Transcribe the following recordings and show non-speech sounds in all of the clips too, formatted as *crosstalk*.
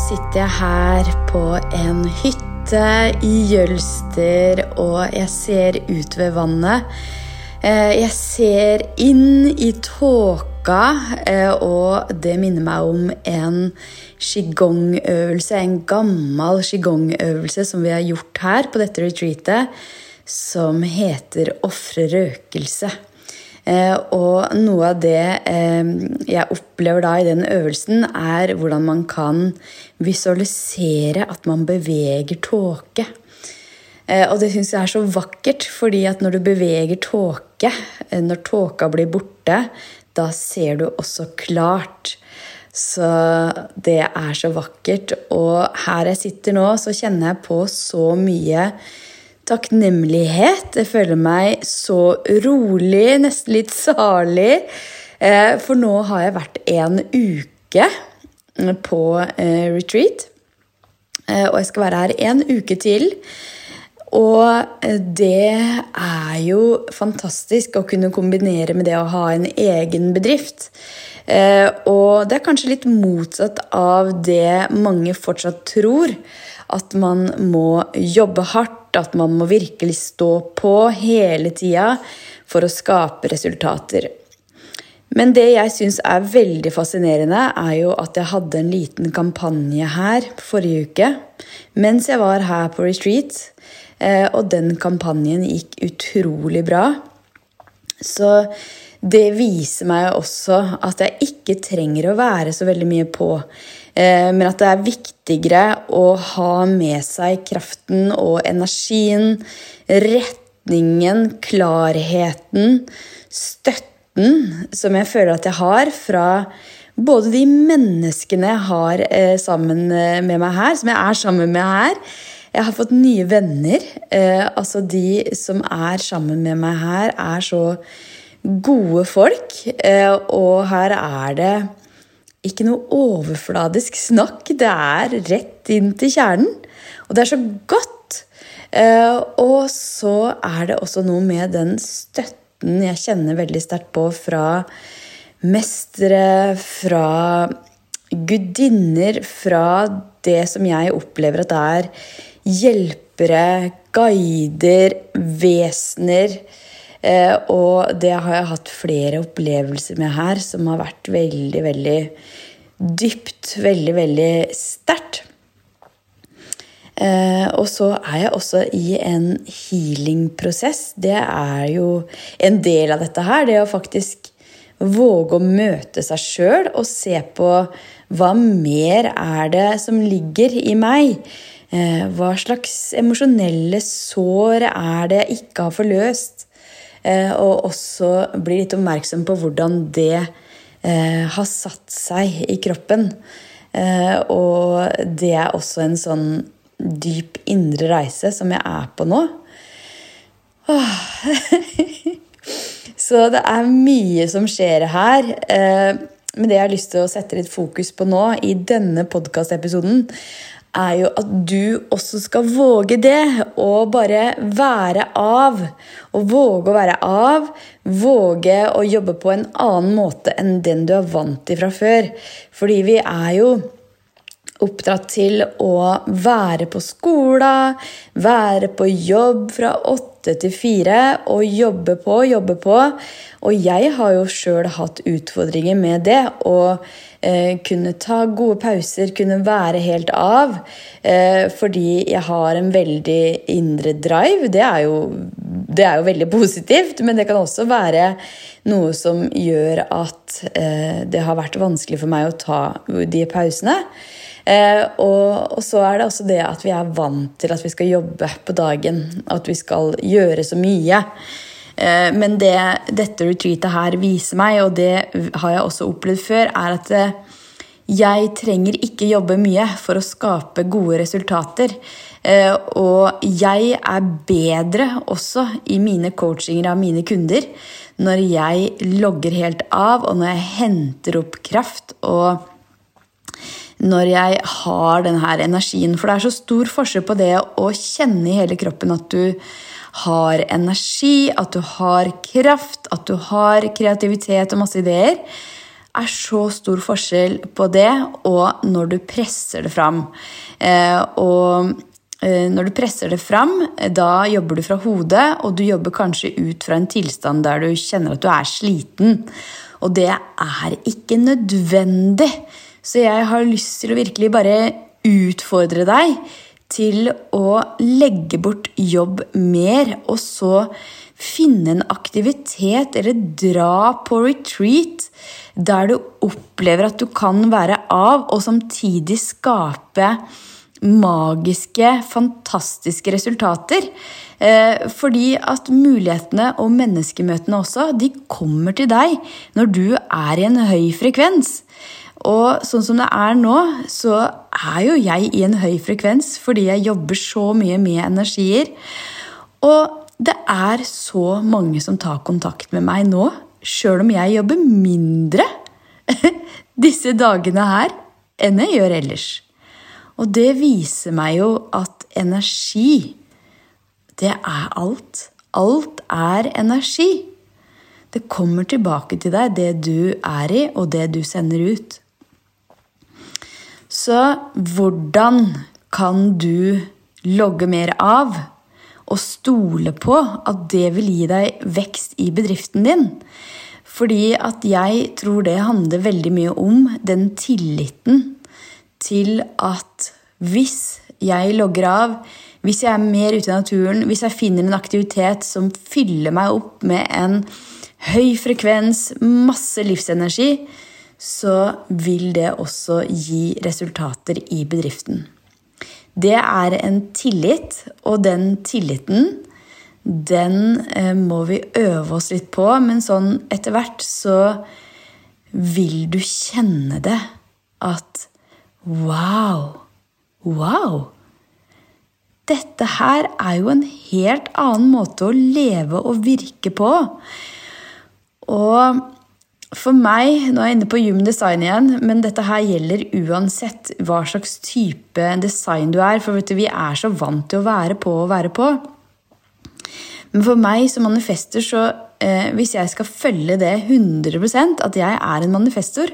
sitter jeg her på en hytte i Jølster, og jeg ser ut ved vannet. Eh, jeg ser inn i tåka, eh, og det minner meg om en qigong-øvelse, en gammel qigong-øvelse som vi har gjort her på dette retreatet, som heter ofre røkelse. Eh, og noe av det eh, jeg opplever da i den øvelsen, er hvordan man kan visualisere at man beveger tåke. Eh, og det syns jeg er så vakkert, fordi at når du beveger tåke, når tåka blir borte, da ser du også klart. Så det er så vakkert. Og her jeg sitter nå, så kjenner jeg på så mye takknemlighet. Jeg føler meg så rolig, nesten litt salig. Eh, for nå har jeg vært en uke på eh, retreat. Eh, og jeg skal være her en uke til. Og det er jo fantastisk å kunne kombinere med det å ha en egen bedrift. Og det er kanskje litt motsatt av det mange fortsatt tror. At man må jobbe hardt at man må virkelig stå på hele tida for å skape resultater. Men det jeg syns er veldig fascinerende, er jo at jeg hadde en liten kampanje her forrige uke mens jeg var her på retreat. Eh, og den kampanjen gikk utrolig bra. Så det viser meg også at jeg ikke trenger å være så veldig mye på. Eh, men at det er viktigere å ha med seg kraften og energien, retningen, klarheten, støtten som jeg føler at jeg har fra både de menneskene jeg har eh, sammen eh, med meg her, som jeg er sammen med her. Jeg har fått nye venner. altså De som er sammen med meg her, er så gode folk. og her er det ikke noe overfladisk snakk. Det er rett inn til kjernen. Og det er så godt. Eh, og så er det også noe med den støtten jeg kjenner veldig sterkt på fra mestere, fra gudinner, fra det som jeg opplever at er hjelpere, guider, vesener Eh, og det har jeg hatt flere opplevelser med her som har vært veldig, veldig dypt, veldig, veldig sterkt. Uh, og så er jeg også i en healing-prosess. Det er jo en del av dette her. Det å faktisk våge å møte seg sjøl og se på hva mer er det som ligger i meg? Uh, hva slags emosjonelle sår er det jeg ikke har forløst? Eh, og også bli litt oppmerksom på hvordan det eh, har satt seg i kroppen. Eh, og det er også en sånn dyp indre reise som jeg er på nå. *laughs* Så det er mye som skjer her. Men det jeg har lyst til å sette litt fokus på nå, i denne podkastepisoden, er jo at du også skal våge det. Og bare være av. Og våge å være av. Våge å jobbe på en annen måte enn den du er vant til fra før. Fordi vi er jo oppdratt til å være på skolen, være på jobb fra åtte til fire og jobbe på, jobbe på. Og jeg har jo sjøl hatt utfordringer med det. Å eh, kunne ta gode pauser, kunne være helt av. Eh, fordi jeg har en veldig indre drive. Det er, jo, det er jo veldig positivt, men det kan også være noe som gjør at eh, det har vært vanskelig for meg å ta de pausene. Eh, og, og, så er det også det at vi er vant til at vi skal jobbe på dagen. At vi skal gjøre så mye. Eh, men det dette retreatet her viser meg, og det har jeg også opplevd før, er at eh, jeg trenger ikke jobbe mye for å skape gode resultater. Og jeg er bedre også i mine coachinger av mine kunder når jeg logger helt av, og når jeg henter opp kraft. og når jeg har denne energien. For det er så stor forskjell på det å kjenne i hele kroppen at du har energi, at du har kraft, at du har kreativitet og masse ideer. Det er så stor forskjell på det og når du presser det fram. Eh, og eh, når du presser det fram, da jobber du fra hodet, og du jobber kanskje ut fra en tilstand der du kjenner at du er sliten. Og det er ikke nødvendig. Så jeg har lyst til å virkelig bare utfordre deg til å legge bort jobb mer, og så finne en aktivitet eller dra på retreat der du opplever at du kan være av, og samtidig skape magiske, fantastiske resultater. Eh, fordi at mulighetene og menneskemøtene også, de kommer til deg når du er i en høy frekvens. Og sånn som det er nå, så er jo jeg i en høy frekvens fordi jeg jobber så mye med energier. Og det er så mange som tar kontakt med meg nå, sjøl om jeg jobber mindre *laughs* disse dagene her enn jeg gjør ellers. Og det viser meg jo at energi, det er alt. Alt er energi. Det kommer tilbake til deg, det du er i, og det du sender ut. Så hvordan kan du logge mer av og stole på at det vil gi deg vekst i bedriften din? Fordi at jeg tror det handler veldig mye om den tilliten til at hvis jeg logger av, hvis jeg er mer ute i naturen, hvis jeg finner en aktivitet som fyller meg opp med en høy frekvens, masse livsenergi, så vil det også gi resultater i bedriften. Det er en tillit, og den tilliten den eh, må vi øve oss litt på, men sånn etter hvert så vil du kjenne det at wow, wow. Dette her er jo en helt annen måte å leve og virke på. Og for meg, nå er jeg inne på Human Design igjen, men dette her gjelder uansett hva slags type design du er. For du, vi er så vant til å være på og være på. Men for meg som manifester, så eh, hvis jeg skal følge det 100% at jeg er en manifestor,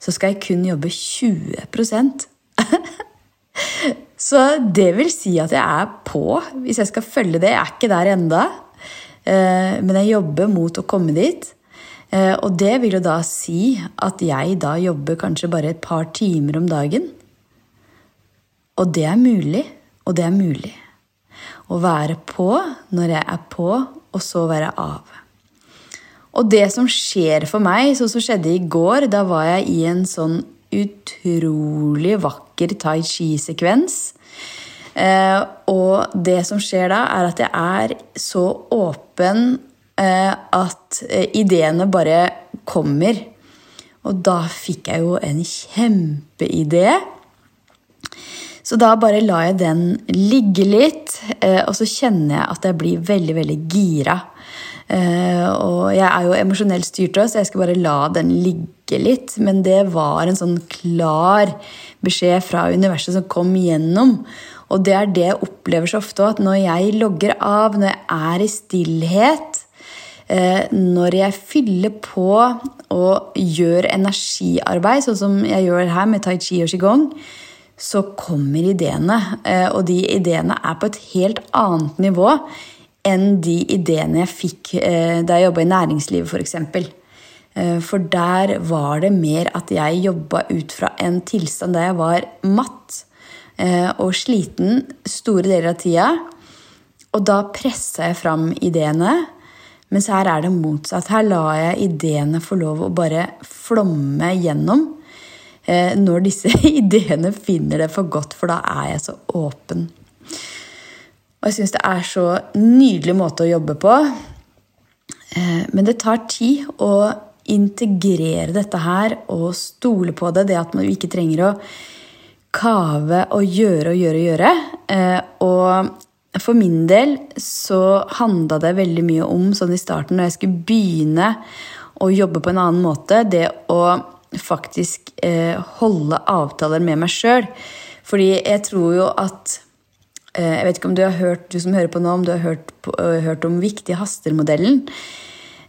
så skal jeg kun jobbe 20% *laughs* Så det vil si at jeg er på hvis jeg skal følge det. Jeg er ikke der enda, eh, men jeg jobber mot å komme dit. Eh, og det vil jo da si at jeg da jobber kanskje bare et par timer om dagen. Og det er mulig, og det er mulig. Å være på når jeg er på, og så være av. Og det som skjer for meg, sånn som skjedde i går, da var jeg i en sånn utrolig vakker tai chi-sekvens. Eh, og det som skjer da, er at jeg er så åpen at eh, ideene bare kommer. Og da fikk jeg jo en kjempeidé. Så da bare lar jeg den ligge litt, eh, og så kjenner jeg at jeg blir veldig, veldig gira. Og jeg er jo emosjonelt styrt òg, så jeg skal bare la den ligge litt. Men det var en sånn klar beskjed fra universet som kom gjennom. Og det er det jeg opplever så ofte, at når jeg logger av, når jeg er i stillhet, Eh, når jeg fyller på og gjør energiarbeid, sånn som jeg gjør her med tai chi og qigong, så kommer ideene. Eh, og de ideene er på et helt annet nivå enn de ideene jeg fikk eh, da jeg jobba i næringslivet, f.eks. For der var det mer at jeg jobba ut fra en tilstand der jeg var matt og sliten store deler av tida. Og da pressa jeg fram ideene. Mens her er det motsatt. Her lar jeg ideene få lov å bare flomme gjennom. Eh, når disse *laughs* ideene finner det for godt, for da er jeg så åpen. Og jeg syns det er så nydelig måte å jobbe på. Eh, men det tar tid å integrere dette her og stole på det. Det at man ikke trenger å kave og gjøre og gjøre og gjøre. Eh, og for min del så handla det veldig mye om sånn i starten, når jeg skulle begynne å jobbe på en annen måte, det å faktisk eh, holde avtaler med meg sjøl. Fordi jeg tror jo at eh, Jeg vet ikke om du har hørt du som hører på nå, om du har hørt, på, uh, hørt om viktige haster-modellen.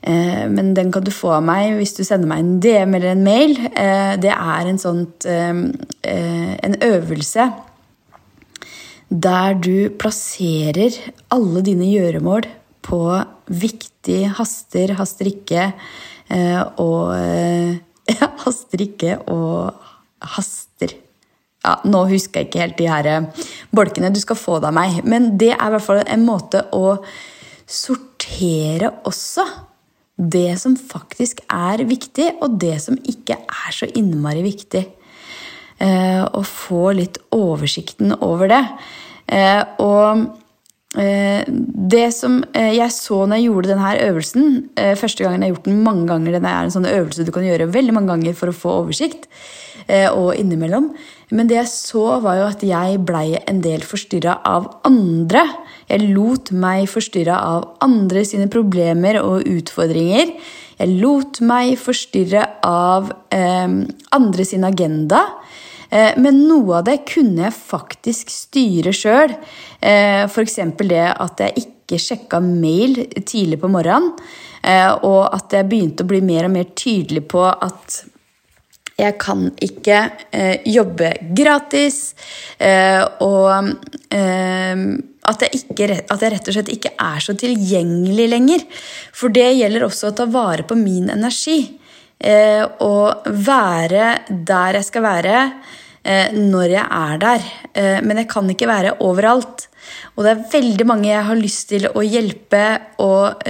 Eh, men den kan du få av meg hvis du sender meg en DM eller en mail. Eh, det er en sånt en øvelse der du plasserer alle dine gjøremål på viktig haster, haster ikke og *laughs* Haster ikke og haster. Ja, nå husker jeg ikke helt de her bolkene. Du skal få av meg. Men det er i hvert fall en måte å sortere også det som faktisk er viktig, og det som ikke er så innmari viktig. Eh, og få litt oversikten over det. Eh, og eh, det som jeg så når jeg gjorde denne øvelsen Første gangen jeg har gjort den mange ganger. Den er en sånn øvelse du kan gjøre veldig mange ganger for å få oversikt. Og innimellom. Men det jeg så, var jo at jeg blei en del forstyrra av andre. Jeg lot meg forstyrra av andre sine problemer og utfordringer. Jeg lot meg forstyrre av eh, andre sin agenda. Eh, men noe av det kunne jeg faktisk styre sjøl. Eh, F.eks. det at jeg ikke sjekka mail tidlig på morgenen. Eh, og at jeg begynte å bli mer og mer tydelig på at jeg kan ikke jobbe gratis. Og at, jeg ikke, at jeg rett og slett ikke er så tilgjengelig lenger. For det gjelder også å ta vare på min energi. Eh, og være der jeg skal være eh, når jeg er der. Eh, men jeg kan ikke være overalt. Og det er veldig mange jeg har lyst til å hjelpe og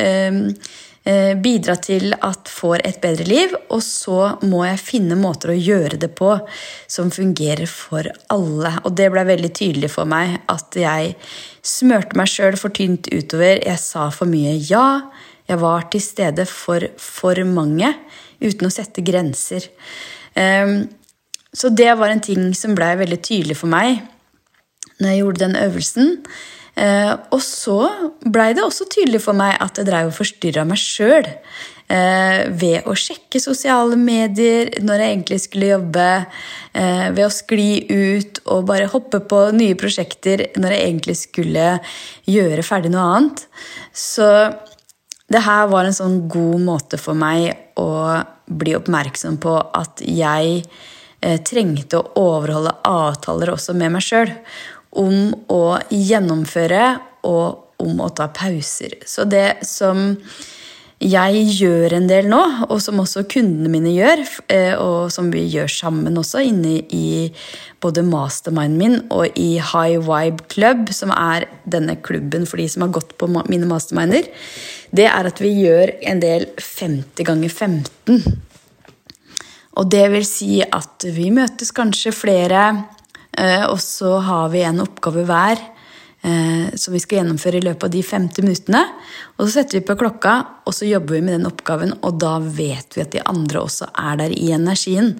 Eh, bidra til at får et bedre liv, og så må jeg finne måter å gjøre det på som fungerer for alle. Og det ble veldig tydelig for meg at jeg smørte meg sjøl for tynt utover. Jeg sa for mye ja. Jeg var til stede for for mange uten å sette grenser. Ehm, så det var en ting som blei veldig tydelig for meg når jeg gjorde den øvelsen. Eh, og så blei det også tydelig for meg at jeg dreiv og forstyrra meg sjøl. Eh, ved å sjekke sosiale medier når jeg egentlig skulle jobbe. Eh, ved å skli ut og bare hoppe på nye prosjekter når jeg egentlig skulle gjøre ferdig noe annet. Så det her var en sånn god måte for meg å bli oppmerksom på at jeg trengte å overholde avtaler også med meg sjøl om å gjennomføre og om å ta pauser. Så det som jeg gjør en del nå, og som også kundene mine gjør, eh, og som vi gjør sammen også inne i både masterminden min og i High Vibe Club, som er denne klubben for de som har gått på mine masterminder, det er at vi gjør en del 50 ganger 15. Og det vil si at vi møtes kanskje flere Eh, og så har vi en oppgave hver eh, som vi skal gjennomføre i løpet av de 50 minuttene. Og så setter vi på klokka, og så jobber vi med den oppgaven, og da vet vi at de andre også er der i energien.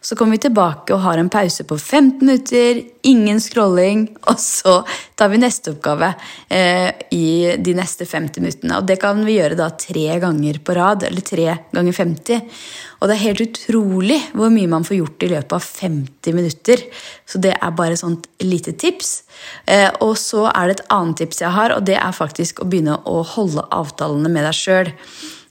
Så kommer vi tilbake og har en pause på 15 minutter, ingen scrolling, *laughs* og så tar vi neste oppgave eh, i de neste 50 minuttene. Og det kan vi gjøre da tre ganger på rad, eller tre ganger 50. Og det er helt utrolig hvor mye man får gjort i løpet av 50 minutter. Så det er bare et sånt lite tips. Eh, og så er det et annet tips jeg har, og det er faktisk å begynne å holde avtalene med deg sjøl.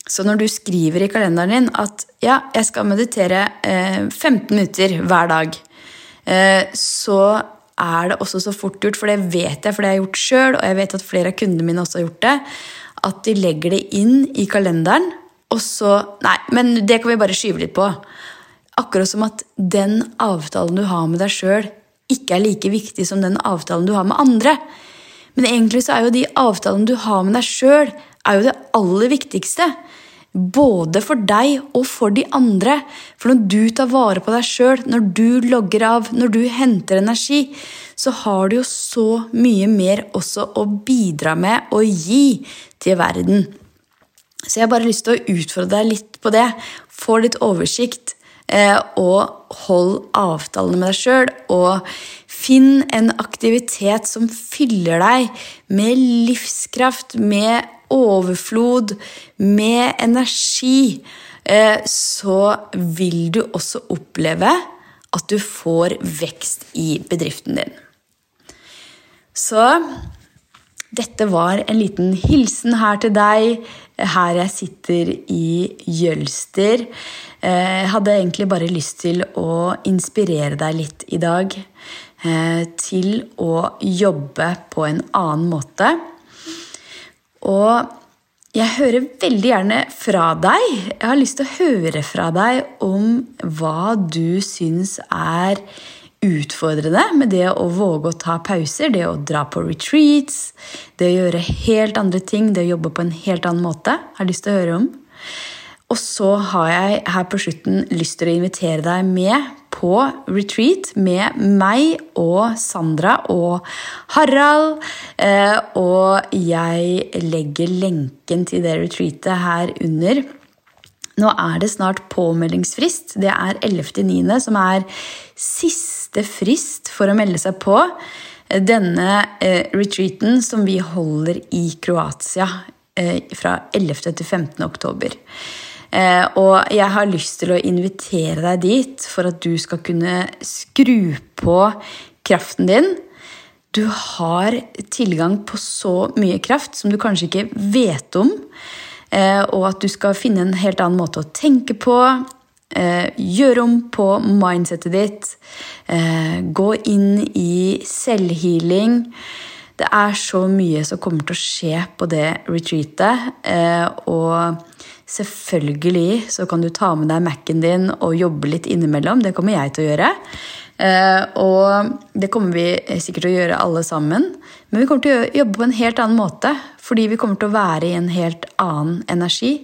Så når du skriver i kalenderen din at ja, jeg skal meditere eh, 15 minutter hver dag, eh, så er det også så fort gjort, for det vet jeg, for det har jeg gjort sjøl, og jeg vet at flere av kundene mine også har gjort det, at de legger det inn i kalenderen, og så Nei, men det kan vi bare skyve litt på. Akkurat som at den avtalen du har med deg sjøl, ikke er like viktig som den avtalen du har med andre. Men egentlig så er jo de avtalene du har med deg sjøl, er jo det aller viktigste. Både for deg og for de andre. For når du tar vare på deg sjøl, når du logger av, når du henter energi, så har du jo så mye mer også å bidra med og gi til verden. Så jeg har bare lyst til å utfordre deg litt på det. Få litt oversikt. Eh, og hold avtalene med deg sjøl. Og finn en aktivitet som fyller deg med livskraft, med overflod, med energi, eh, så vil du også oppleve at du får vekst i bedriften din. Så dette var en liten hilsen her til deg, her jeg sitter i Jølster. Eh, jeg hadde egentlig bare lyst til å inspirere deg litt i dag. Eh, til å jobbe på en annen måte. Og jeg hører veldig gjerne fra deg. Jeg har lyst til å høre fra deg om hva du syns er utfordrende med det å våge å ta pauser, det å dra på retreats, det å gjøre helt andre ting, det å jobbe på en helt annen måte. Jeg har lyst til å høre om. Og så har jeg her på slutten lyst til å invitere deg med på retreat med meg og Sandra og Harald. Eh, og jeg legger lenken til det retreatet her under. Nå er det snart påmeldingsfrist. Det er 11.9. som er siste frist for å melde seg på denne eh, retreaten som vi holder i Kroatia eh, fra 11. til 15. oktober. Eh, og jeg har lyst til å invitere deg dit for at du skal kunne skru på kraften din. Du har tilgang på så mye kraft som du kanskje ikke vet om. Eh, og at du skal finne en helt annen måte å tenke på. Eh, gjøre om på mindsettet ditt. Eh, gå inn i selvhealing. Det er så mye som kommer til å skje på det retreatet. Og selvfølgelig så kan du ta med deg Mac-en din og jobbe litt innimellom. Det kommer jeg til å gjøre. Og det kommer vi sikkert til å gjøre alle sammen. Men vi kommer til å jobbe på en helt annen måte. Fordi vi kommer til å være i en helt annen energi,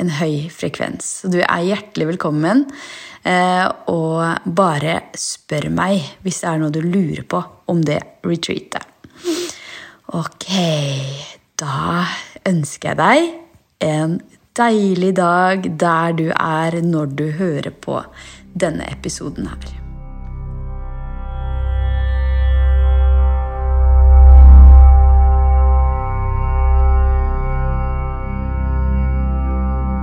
en høy frekvens. Så du er hjertelig velkommen. Eh, og bare spør meg hvis det er noe du lurer på om det retreatet. Ok, da ønsker jeg deg en deilig dag der du er når du hører på denne episoden her.